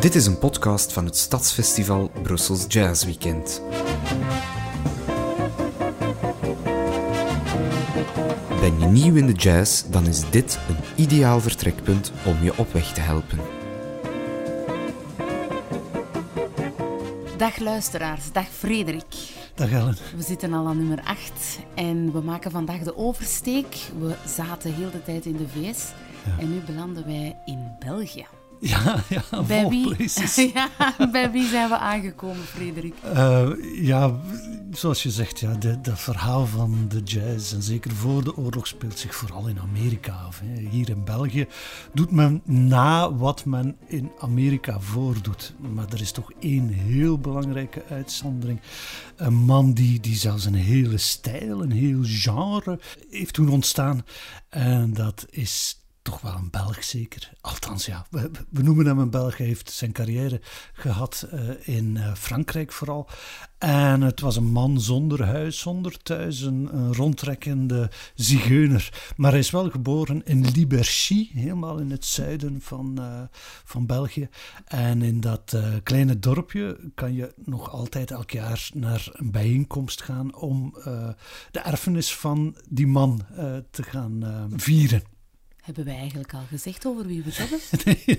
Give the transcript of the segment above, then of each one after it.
Dit is een podcast van het Stadsfestival Brussels Jazz Weekend. Ben je nieuw in de jazz, dan is dit een ideaal vertrekpunt om je op weg te helpen. Dag luisteraars, dag Frederik. Dag Ellen. We zitten al aan nummer 8 en we maken vandaag de oversteek. We zaten heel de tijd in de VS en nu belanden wij in België. Ja, ja, Bij of wie, places. ja, bij wie zijn we aangekomen, Frederik? Eh, ja, zoals je zegt, ja, de, dat verhaal van de jazz, en zeker voor de oorlog, speelt zich vooral in Amerika af. Hè. Hier in België doet men na wat men in Amerika voordoet. Maar er is toch één heel belangrijke uitzondering. Een man die, die zelfs een hele stijl, een heel genre heeft toen ontstaan. En dat is toch wel een Belg zeker. Althans, ja, we, we noemen hem een Belg. Hij heeft zijn carrière gehad eh, in eh, Frankrijk vooral. En het was een man zonder huis, zonder thuis, een, rondtrekkende zigeuner. Maar hij is wel geboren in Liberchy, helemaal in het zuiden van, eh, van België. En in dat kleine dorpje kan je nog altijd elk jaar naar een bijeenkomst gaan om de erfenis van die man te gaan vieren. Hebben wij eigenlijk al gezegd over wie we het hebben?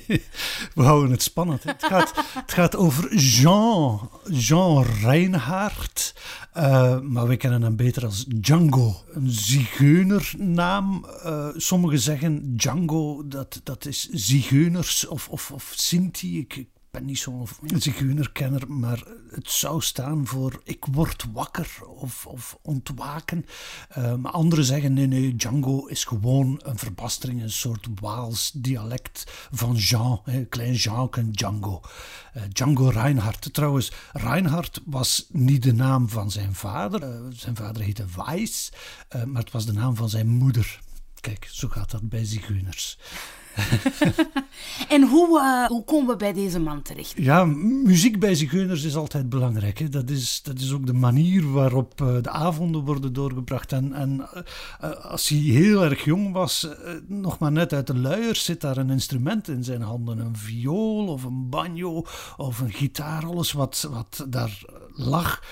We houden het spannend. Het gaat, het gaat over Jean, Jean Reinhardt. eh, maar we kennen hem beter als Django. Een zigeunernaam. Eh, sommigen zeggen Django, dat, dat is zigeuners of, of, of Sinti. Ik ben niet zo'n zigeunerkenner, maar het zou staan voor ik word wakker of, of ontwaken. Eh, maar anderen zeggen nee, nee, Django is gewoon een verbastering, een soort Waals dialect van Jean, klein Jean en Django. Eh, Django Reinhardt. Trouwens, Reinhardt was niet de naam van zijn vader. Eh, zijn vader heette Weiss, maar het was de naam van zijn moeder. Kijk, zo gaat dat bij zigeuners. En hoe, eh, hoe komen we bij deze man terecht? Ja, muziek bij zigeuners is altijd belangrijk. Hè. Dat, is, dat is ook de manier waarop eh, de avonden worden doorgebracht. En, en eh, als hij heel erg jong was, nog maar net uit de luiers, zit daar een instrument in zijn handen. Een viool of een banjo of een gitaar. Alles wat, wat daar lag,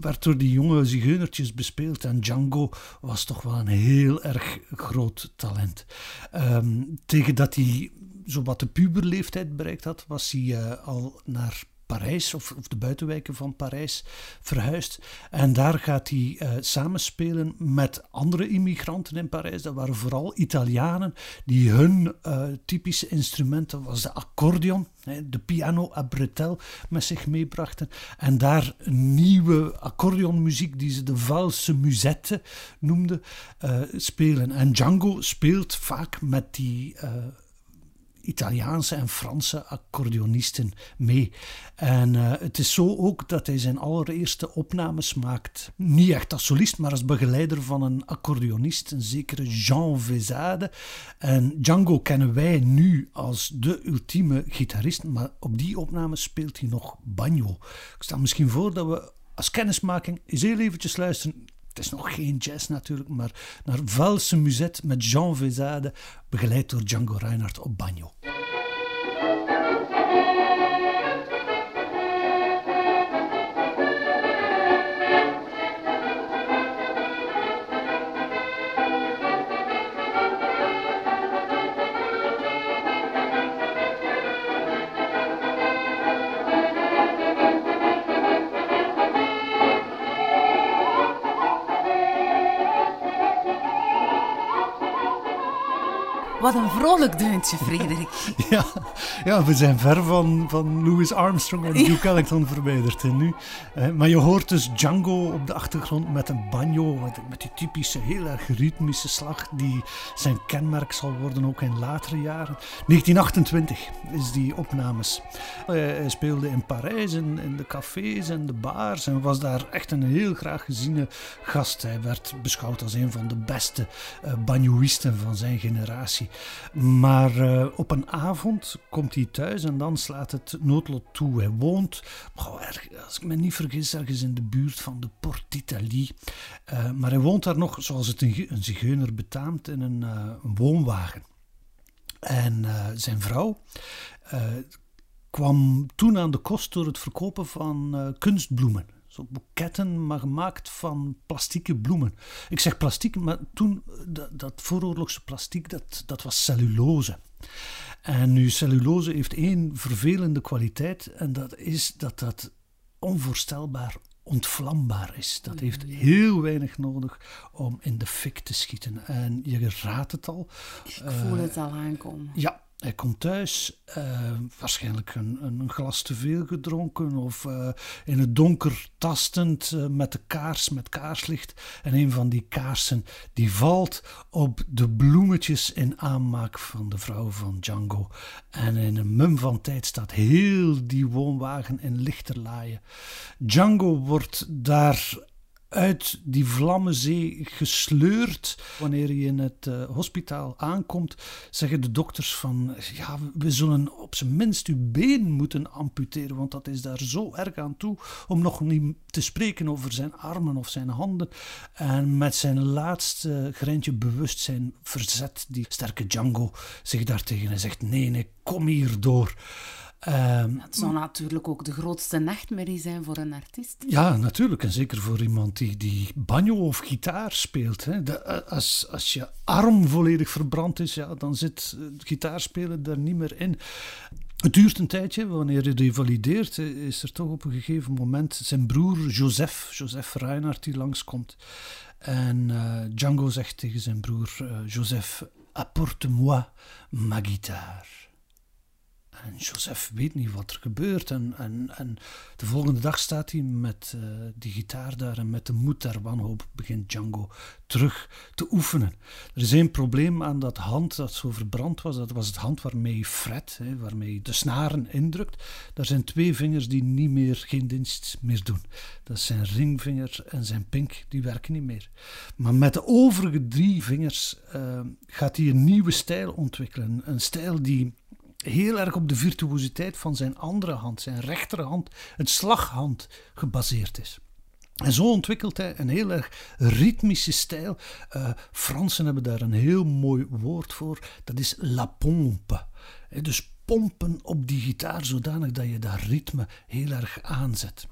werd door die jonge zigeunertjes bespeeld. En Django was toch wel een heel erg groot talent. Ehm, tegen dat hij zowat de puberleeftijd bereikt had, was hij eh, al naar Parijs, of, de buitenwijken van Parijs, verhuisd. En daar gaat hij eh, samenspelen met andere immigranten in Parijs. Dat waren vooral Italianen die hun eh, typische instrumenten, was de accordeon, de piano à bretelle, met zich meebrachten. En daar nieuwe accordeonmuziek, die ze de valse musette noemden, eh, spelen. En Django speelt vaak met die... Italiaanse en Franse accordeonisten mee. En eh, het is zo ook dat hij zijn allereerste opnames maakt. Niet echt als solist, maar als begeleider van een accordeonist, een zekere Jean Vezade. En Django kennen wij nu als de ultieme gitarist, maar op die opnames speelt hij nog banjo. Ik stel misschien voor dat we als kennismaking eens heel eventjes luisteren het is nog geen jazz natuurlijk, maar naar Valse Musette met Jean Vezade, begeleid door Django Reinhardt op banjo. Wat een vrolijk deuntje, Frederik. Ja, ja, we zijn ver van, van Louis Armstrong en Duke Ellington verwijderd hè, nu. Eh, maar je hoort dus Django op de achtergrond met een banjo, met, met die typische, heel erg ritmische slag die zijn kenmerk zal worden ook in latere jaren. 1928 is die opnames. Eh, hij speelde in Parijs, in, in de cafés en de bars en was daar echt een heel graag geziene gast. Hij werd beschouwd als een van de beste eh banjoïsten van zijn generatie. Maar eh, op een avond komt hij thuis en dan slaat het noodlot toe. Hij woont, als ik me niet vergis, ergens in de buurt van de Port d'Italie. Eh, maar hij woont daar nog, zoals het een, een zigeuner betaamt, in een, eh, een woonwagen. En zijn vrouw, kwam toen aan de kost door het verkopen van kunstbloemen. Boeketten, maar gemaakt van plastieke bloemen. Ik zeg plastiek, maar toen, dat, dat vooroorlogse plastiek, dat, dat was cellulose. En nu, cellulose heeft één vervelende kwaliteit, en dat is dat dat onvoorstelbaar ontvlambaar is. Dat heeft heel weinig nodig om in de fik te schieten. En je raadt het al. Ik voel het al aankomen. Ja, hij komt thuis, uh, waarschijnlijk een, een, glas te veel gedronken of uh, in het donker tastend uh, met de kaars, met kaarslicht. En een van die kaarsen die valt op de bloemetjes in aanmaak van de vrouw van Django. En in een mum van tijd staat heel die woonwagen in lichterlaaien. Django wordt daar uit die vlammenzee gesleurd. Wanneer je in het uh, hospitaal aankomt, zeggen de dokters van ja, we zullen op zijn minst uw been moeten amputeren, want dat is daar zo erg aan toe om nog niet te spreken over zijn armen of zijn handen. En met zijn laatste greintje bewustzijn verzet die sterke Django zich daartegen en zegt nee, nee, kom hier door. Um, het zou natuurlijk ook de grootste nachtmerrie zijn voor een artiest. Ja, natuurlijk. En zeker voor iemand die, die banjo of gitaar speelt. Hè. De, eh, als, als je arm volledig verbrand is, ja, dan zit het gitaarspelen er niet meer in. Het duurt een tijdje, wanneer je revalideert, is er toch op een gegeven moment zijn broer Joseph, Joseph Reinhardt, die langskomt. En uh, Django zegt tegen zijn broer uh, Joseph, apporte-moi ma guitare. En Joseph weet niet wat er gebeurt. En, en, en de volgende dag staat hij met uh, die gitaar daar en met de moed der wanhoop begint Django terug te oefenen. Er is één probleem aan dat hand dat zo verbrand was. Dat was het hand waarmee je fret, hè, waarmee je de snaren indrukt. Daar zijn twee vingers die niet meer, geen dienst meer doen. Dat zijn ringvinger en zijn pink, die werken niet meer. Maar met de overige drie vingers uh, gaat hij een nieuwe stijl ontwikkelen. Een stijl die heel erg op de virtuositeit van zijn andere hand, zijn rechterhand, het slaghand, gebaseerd is. En zo ontwikkelt hij een heel erg ritmische stijl. Uh, Fransen hebben daar een heel mooi woord voor. Dat is la pompe. Dus pompen op die gitaar zodanig dat je dat ritme heel erg aanzet.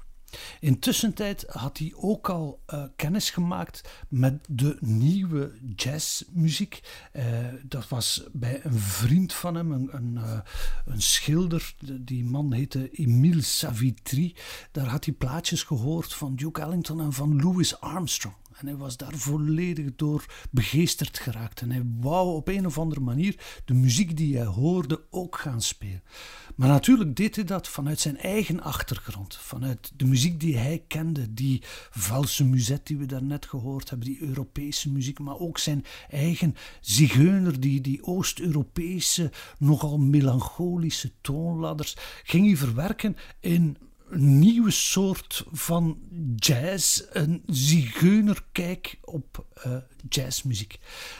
Intussen had hij ook al uh, kennis gemaakt met de nieuwe jazzmuziek. Uh, dat was bij een vriend van hem, een, een, uh, een schilder. Die man heette Emile Savitri. Daar had hij plaatjes gehoord van Duke Ellington en van Louis Armstrong. En hij was daar volledig door begeesterd geraakt. En hij wou op een of andere manier de muziek die hij hoorde ook gaan spelen. Maar natuurlijk deed hij dat vanuit zijn eigen achtergrond. Vanuit de muziek die hij kende. Die valse muzet die we daarnet gehoord hebben. Die Europese muziek. Maar ook zijn eigen zigeuner. Die, die Oost-Europese, nogal melancholische toonladders. Ging hij verwerken in nieuwe soort van jazz, een zigeunerkijk op uh, jazzmuziek.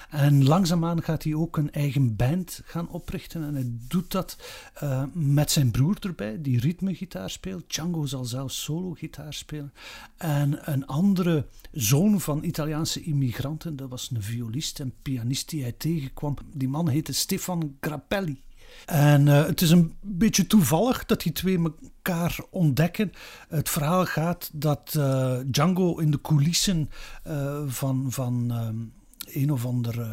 En langzaamaan gaat hij ook een eigen band gaan oprichten en hij doet dat uh, met zijn broer erbij, die ritmegitaar speelt. Django zal zelfs solo-gitaar spelen. En een andere zoon van Italiaanse immigranten, dat was een violist en pianist die hij tegenkwam. Die man heette Stefan Grappelli. En uh, het is een beetje toevallig dat die twee elkaar ontdekken. Het verhaal gaat dat uh, Django in de coulissen uh, van, van een of andere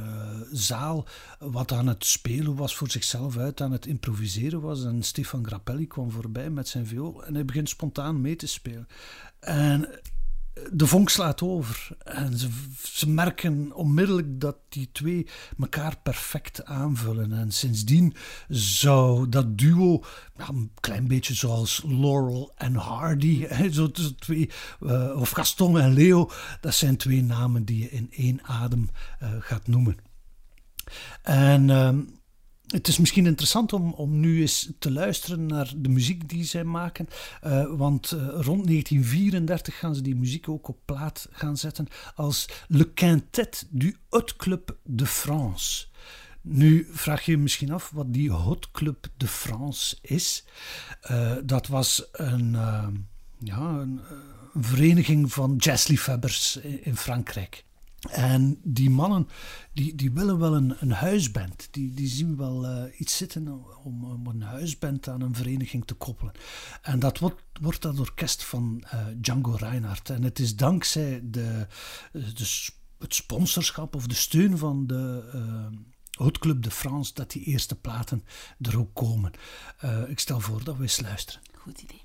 zaal wat aan het spelen was voor zichzelf uit, aan het improviseren was. En Stefan Grappelli kwam voorbij met zijn viool en hij begint spontaan mee te spelen. En de vonk slaat over. En ze, ze, merken onmiddellijk dat die twee elkaar perfect aanvullen. En sindsdien zou dat duo, een klein beetje zoals Laurel en Hardy, zo, twee, uh, of Gaston en Leo, dat zijn twee namen die je in één adem uh, gaat noemen. En. Uh, het is misschien interessant om, om nu eens te luisteren naar de muziek die zij maken. Uh, want uh, rond 1934 gaan ze die muziek ook op plaat gaan zetten als Le Quintet du Hot Club de France. Nu vraag je je misschien af wat die Hot Club de France is. Uh, dat was een, ja, een, vereniging van jazzliefhebbers in Frankrijk. En die mannen, die, die willen wel een, een huisband. Die, die zien wel uh, iets zitten om, om, een huisband aan een vereniging te koppelen. En dat wordt, wordt dat orkest van uh, Django Reinhardt. En het is dankzij de, de, het sponsorschap of de steun van de... Uh, Club de France, dat die eerste platen er ook komen. ik stel voor dat we eens luisteren. Goed idee.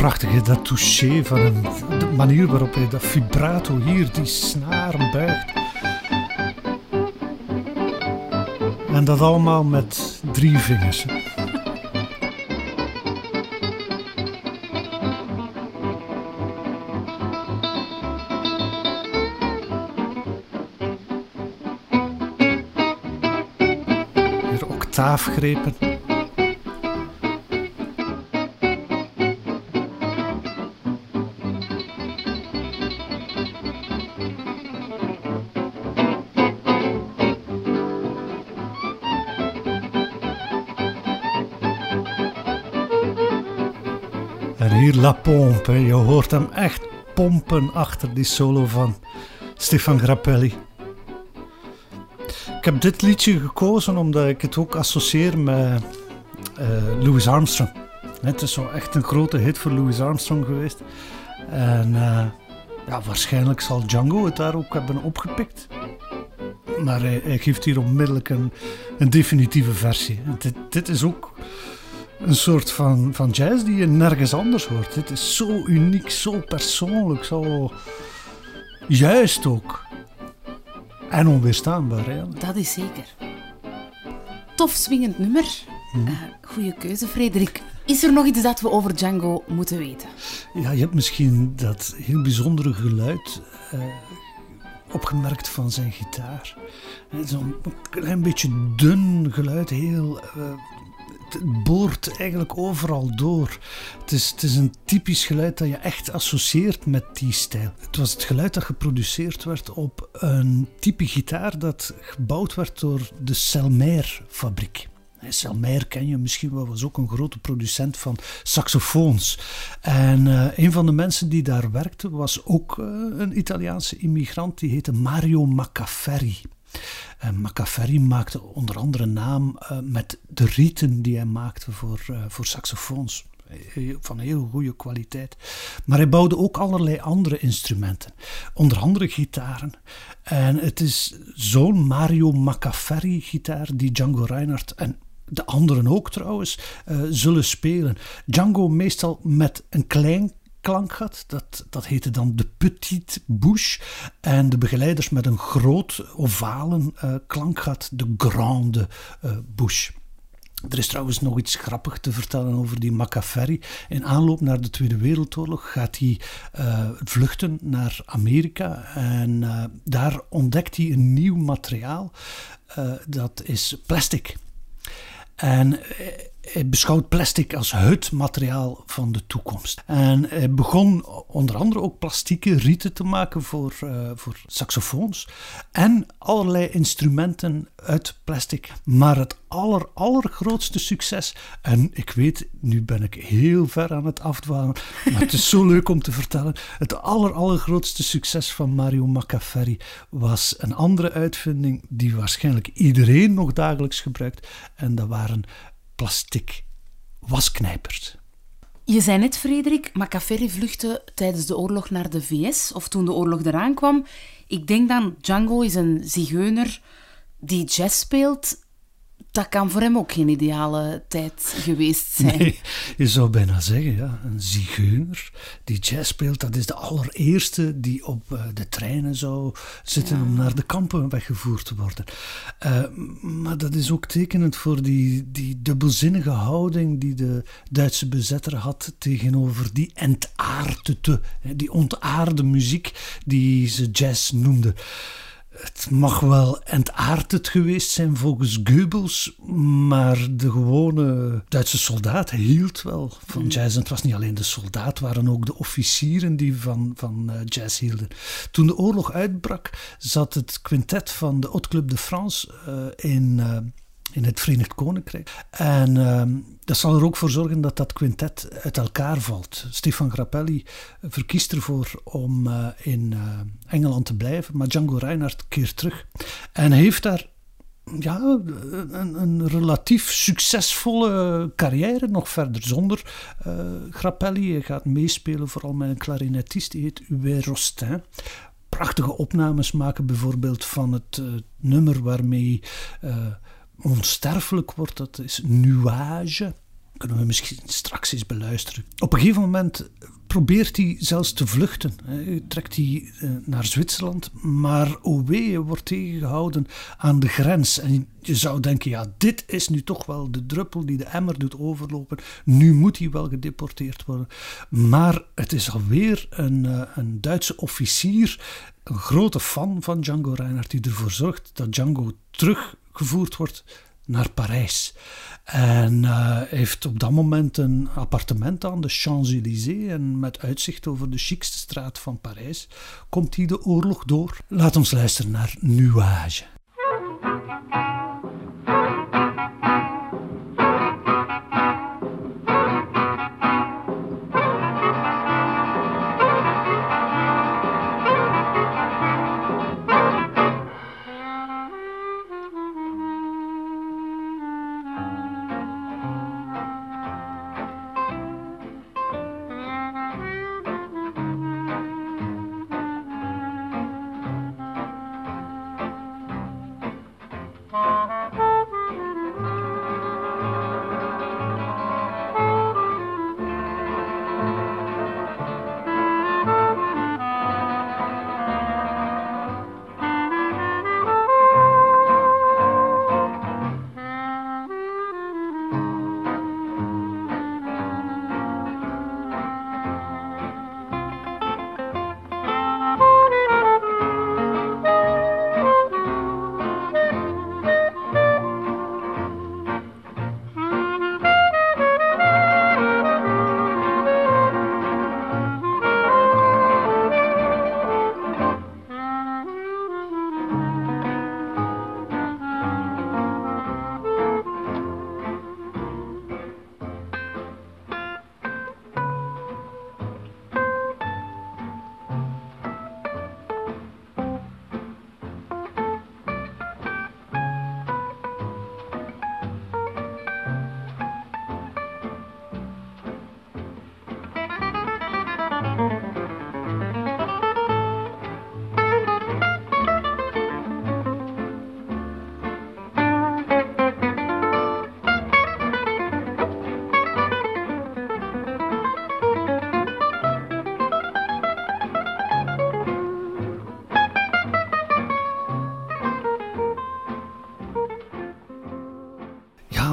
Prachtig, dat touché van een, de manier waarop hij dat vibrato hier, die snaren buigt. En dat allemaal met drie vingers. Weer octaafgrepen. Je hoort hem echt pompen achter die solo van Stefan Grappelli. Ik heb dit liedje gekozen omdat ik het ook associeer met uh, Louis Armstrong. Het is zo echt een grote hit voor Louis Armstrong geweest. En uh, ja, waarschijnlijk zal Django het daar ook hebben opgepikt. Maar hij, hij geeft hier onmiddellijk een, een definitieve versie. Dit, dit is ook een soort van, van jazz die je nergens anders hoort. Het is zo uniek, zo persoonlijk, zo juist ook. En onweerstaanbaar, hè? Dat is zeker. Tof swingend nummer. Hmm. Uh, goeie keuze, Frederik. Is er nog iets dat we over Django moeten weten? Ja, je hebt misschien dat heel bijzondere geluid uh, opgemerkt van zijn gitaar. Zo'n klein beetje dun geluid, heel uh, het boort eigenlijk overal door. Het is, het is een typisch geluid dat je echt associeert met die stijl. Het was het geluid dat geproduceerd werd op een type gitaar dat gebouwd werd door de Selmer fabriek. Selmer ken je misschien wel, was ook een grote producent van saxofoons. En uh, een van de mensen die daar werkte was ook uh, een Italiaanse immigrant, die heette Mario Maccaferri. Uh, Macaferri maakte onder andere naam uh, met de rieten die hij maakte voor, uh, voor saxofoons. Van heel goede kwaliteit. Maar hij bouwde ook allerlei andere instrumenten. Onder andere gitaren. En het is zo'n Mario Macaferri gitaar die Django Reinhardt en de anderen ook trouwens, zullen spelen. Django meestal met een klein klankgat. Dat, dat heette dan de Petite Bouche. En de begeleiders met een groot ovalen uh, klankgat, de Grande uh, Bouche. Er is trouwens nog iets grappig te vertellen over die Macaferri. In aanloop naar de Tweede Wereldoorlog gaat hij uh, vluchten naar Amerika en daar ontdekt hij een nieuw materiaal. Dat is plastic. En beschouwt plastic als het materiaal van de toekomst. En hij begon onder andere ook plastieke rieten te maken voor, uh, voor saxofoons en allerlei instrumenten uit plastic. Maar het aller, allergrootste succes, en ik weet, nu ben ik heel ver aan het afdwalen, maar het is zo leuk om te vertellen. Het aller, allergrootste succes van Mario Macaferri was een andere uitvinding die waarschijnlijk iedereen nog dagelijks gebruikt. En dat waren plastic wasknijpers. Je zei net, Frederik, Macaferri vluchtte tijdens de oorlog naar de VS, of toen de oorlog eraan kwam. Ik denk dan, Django is een zigeuner die jazz speelt dat kan voor hem ook geen ideale tijd geweest zijn. Nee, je zou bijna zeggen, ja, een zigeuner die jazz speelt, dat is de allereerste die op uh, de treinen zou zitten ja. om naar de kampen weggevoerd te worden. Uh, maar dat is ook tekenend voor die, die dubbelzinnige houding die de Duitse bezetter had tegenover die entaardete, die ontaarde muziek die ze jazz noemden het mag wel entaardend geweest zijn volgens Goebbels, maar de gewone Duitse soldaat hield wel van mm. jazz. En het was niet alleen de soldaat, waren ook de officieren die van, van uh, jazz hielden. Toen de oorlog uitbrak, zat het quintet van de Haute Club de France uh, in... In het Verenigd Koninkrijk. En uh, dat zal er ook voor zorgen dat dat quintet uit elkaar valt. Stefan Grappelli verkiest ervoor om uh, in uh, Engeland te blijven, maar Django Reinhardt keert terug. En heeft daar ja, een, relatief succesvolle carrière nog verder zonder uh, Grappelli. Hij gaat meespelen vooral met een clarinetist, die heet Hubert Rostin prachtige opnames maken, bijvoorbeeld van het nummer waarmee uh, onsterfelijk wordt, dat is nuage. Kunnen we misschien straks eens beluisteren. Op een gegeven moment probeert hij zelfs te vluchten. Hij trekt hij eh, naar Zwitserland, maar Owe wordt tegengehouden aan de grens. En je zou denken, ja, dit is nu toch wel de druppel die de emmer doet overlopen. Nu moet hij wel gedeporteerd worden. Maar het is alweer een, eh, een Duitse officier, een grote fan van Django Reinhardt, die ervoor zorgt dat Django teruggevoerd wordt naar Parijs. En uh, heeft op dat moment een appartement aan de Champs-Élysées. En met uitzicht over de chicste straat van Parijs komt hij de oorlog door. Laat ons luisteren naar Nuage.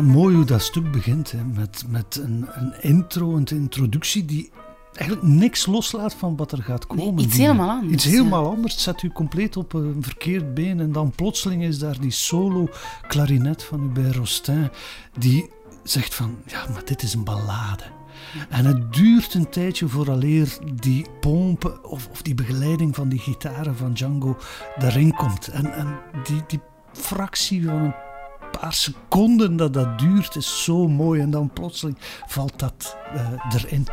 Mooi hoe dat stuk begint. Hè, met met een, een intro, een introductie die eigenlijk niks loslaat van wat er gaat komen. Nee, iets helemaal anders. Iets helemaal anders. Zet u compleet op een verkeerd been. En dan plotseling is daar die solo klarinet van Hubert Rostin. Die zegt van, ja, maar dit is een ballade. En het duurt een tijdje vooraleer die pompen of, of die begeleiding van die gitaren van Django erin komt. En, en die, die fractie van een paar seconden dat dat duurt is zo mooi. En dan plotseling valt dat uh, erin.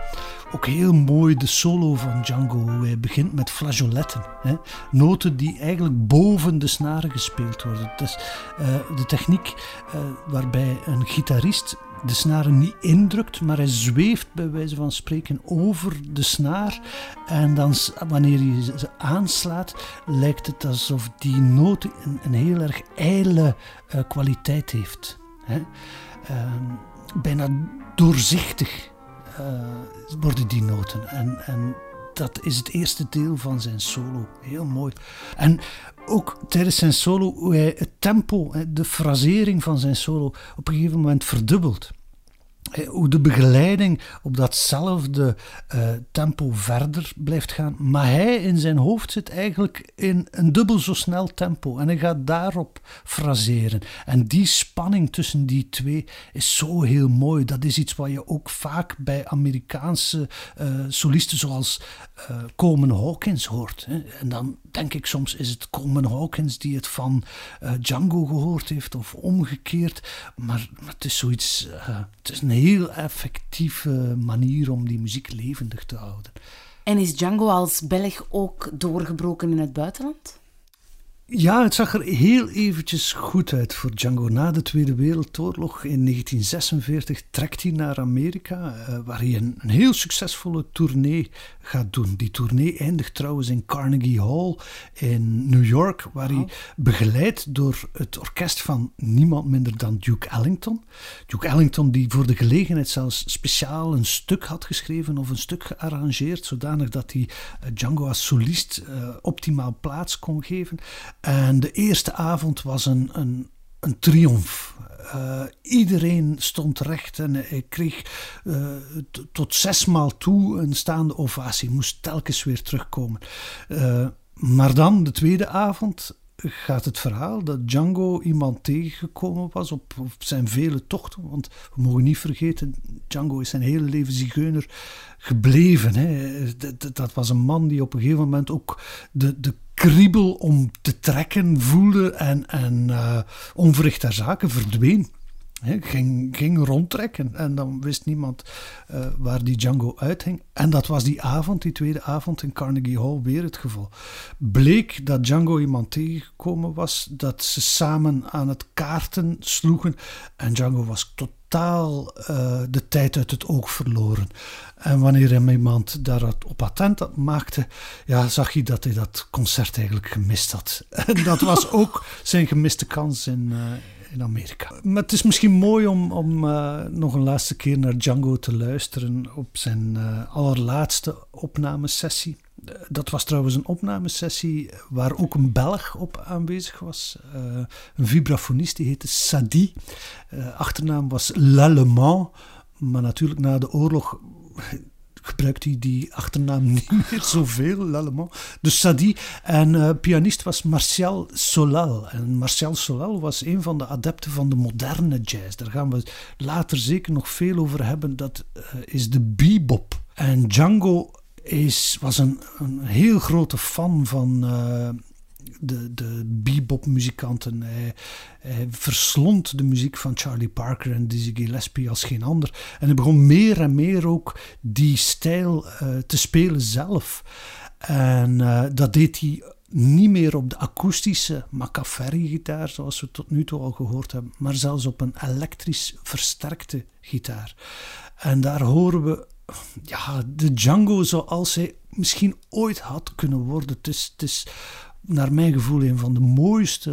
Ook heel mooi de solo van Django. Hij begint met flageoletten. Hè? Noten die eigenlijk boven de snaren gespeeld worden. Dat is uh, de techniek uh, waarbij een gitarist de snaren niet indrukt, maar hij zweeft bij wijze van spreken over de snaar. En dan, wanneer je ze aanslaat, lijkt het alsof die noot een, heel erg ijle uh, kwaliteit heeft. Hè. Ehm, bijna doorzichtig worden die noten. En, en dat is het eerste deel van zijn solo. Heel mooi. En ook tijdens zijn solo, het tempo, de frasering van zijn solo op een gegeven moment verdubbelt hoe de begeleiding op datzelfde uh, tempo verder blijft gaan. Maar hij in zijn hoofd zit eigenlijk in een dubbel zo snel tempo. En hij gaat daarop fraseren. En die spanning tussen die twee is zo heel mooi. Dat is iets wat je ook vaak bij Amerikaanse uh, solisten zoals uh, Hawkins hoort. Hè. En dan denk ik soms is het Coleman Hawkins die het van Django gehoord heeft of omgekeerd. Maar, maar het is zoiets, het is een heel effectieve manier om die muziek levendig te houden. En is Django als Belg ook doorgebroken in het buitenland? Ja, het zag er heel eventjes goed uit voor Django. Na de Tweede Wereldoorlog in 1946 trekt hij naar Amerika, eh, waar hij een, een, heel succesvolle tournee gaat doen. Die tournee eindigt trouwens in Carnegie Hall in New York, waar hij begeleid door het orkest van niemand minder dan Duke Ellington. Duke Ellington, die voor de gelegenheid zelfs speciaal een stuk had geschreven of een stuk gearrangeerd, zodanig dat hij uh, Django als solist uh, optimaal plaats kon geven. En de eerste avond was een, een, een triomf. Uh, iedereen stond recht en hij kreeg uh, tot zesmaal toe een staande ovatie. Moest telkens weer terugkomen. Uh, maar dan, de tweede avond, gaat het verhaal dat Django iemand tegengekomen was op, op, zijn vele tochten. Want we mogen niet vergeten, Django is zijn hele leven zigeuner gebleven. Hè. Dat, dat, was een man die op een gegeven moment ook de, de kriebel om te trekken voelde en, en uh, onverricht ter zaken verdween. He, ging, ging rondtrekken en dan wist niemand uh, waar die Django uithing. En dat was die avond, die tweede avond in Carnegie Hall, weer het geval. Bleek dat Django iemand tegengekomen was, dat ze samen aan het kaarten sloegen en Django was totaal uh, de tijd uit het oog verloren. En wanneer hem iemand daarop attent maakte, ja, zag hij dat hij dat concert eigenlijk gemist had. En dat was ook zijn gemiste kans in, uh, in Amerika. Maar het is misschien mooi om, om uh, nog een laatste keer naar Django te luisteren op zijn uh, allerlaatste opnamesessie. Dat was trouwens een opnamesessie waar ook een Belg op aanwezig was. Een vibrafonist, die heette Sadi. achternaam was L'Allemand. Maar natuurlijk na de oorlog gebruikt hij die achternaam niet meer zoveel, L'Allemand. Dus Sadi. En uh, pianist was Martial Solal. En Martial Solal was een van de adepten van de moderne jazz. Daar gaan we later zeker nog veel over hebben. Dat uh, is de bebop. En Django is, was een, een heel grote fan van... De, de bebop-muzikanten. Hij, hij, verslond de muziek van Charlie Parker en Dizzy Gillespie als geen ander. En hij begon meer en meer ook die stijl uh, te spelen zelf. En dat deed hij niet meer op de akoestische Macaferri-gitaar, zoals we tot nu toe al gehoord hebben, maar zelfs op een elektrisch versterkte gitaar. En daar horen we ja, de Django zoals hij misschien ooit had kunnen worden. Het is naar mijn gevoel een van de mooiste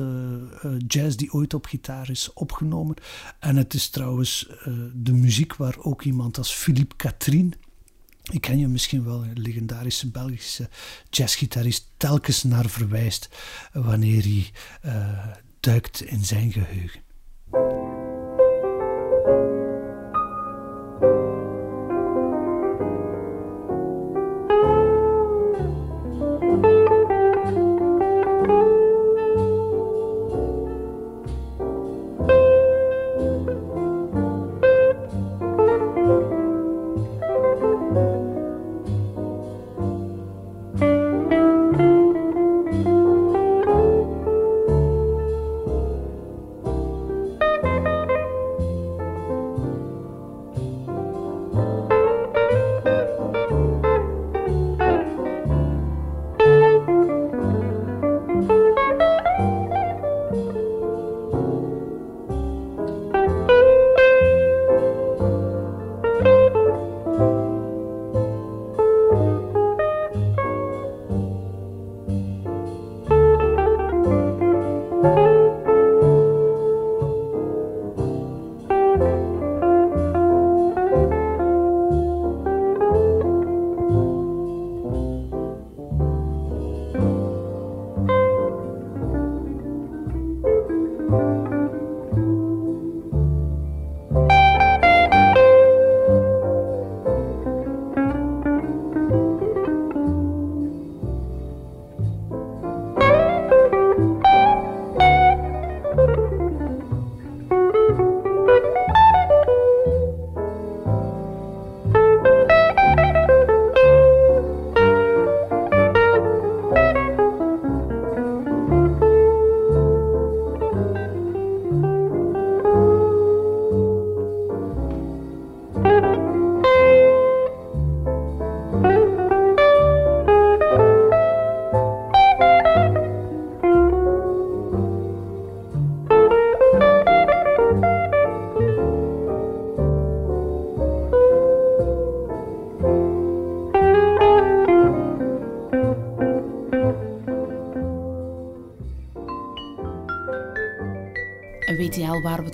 uh, jazz die ooit op gitaar is opgenomen. En het is trouwens uh, de muziek waar ook iemand als Philippe Katrien, ik ken je misschien wel, een legendarische Belgische jazzgitarist, telkens naar verwijst wanneer hij duikt in zijn geheugen.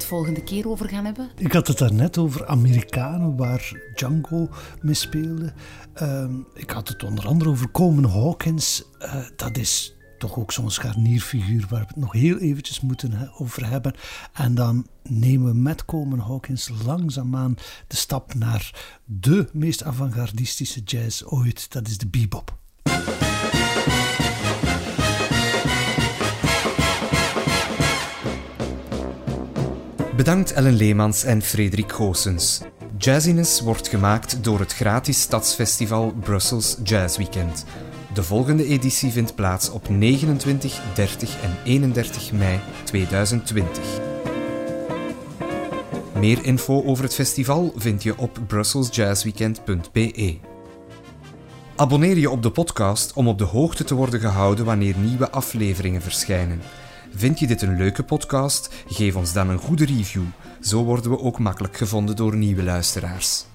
Volgende keer over gaan hebben? Ik had het daarnet over Amerikanen, waar Django mee speelde. Ehm, ik had het onder andere over Coleman Hawkins. Uh, dat is toch ook zo'n scharnierfiguur waar we het nog heel eventjes moeten over hebben. En dan nemen we met Coleman Hawkins langzaamaan de stap naar de meest avant-gardistische jazz ooit. Dat is de bebop. Bedankt Ellen Leemans en Frederik Goossens. Jazziness wordt gemaakt door het gratis stadsfestival Brussels Jazz Weekend. De volgende editie vindt plaats op 29, 30 en 31 mei 2020. Meer info over het festival vind je op brusselsjazzweekend.be. Abonneer je op de podcast om op de hoogte te worden gehouden wanneer nieuwe afleveringen verschijnen. Vind je dit een leuke podcast? Geef ons dan een goede review. Zo worden we ook makkelijk gevonden door nieuwe luisteraars.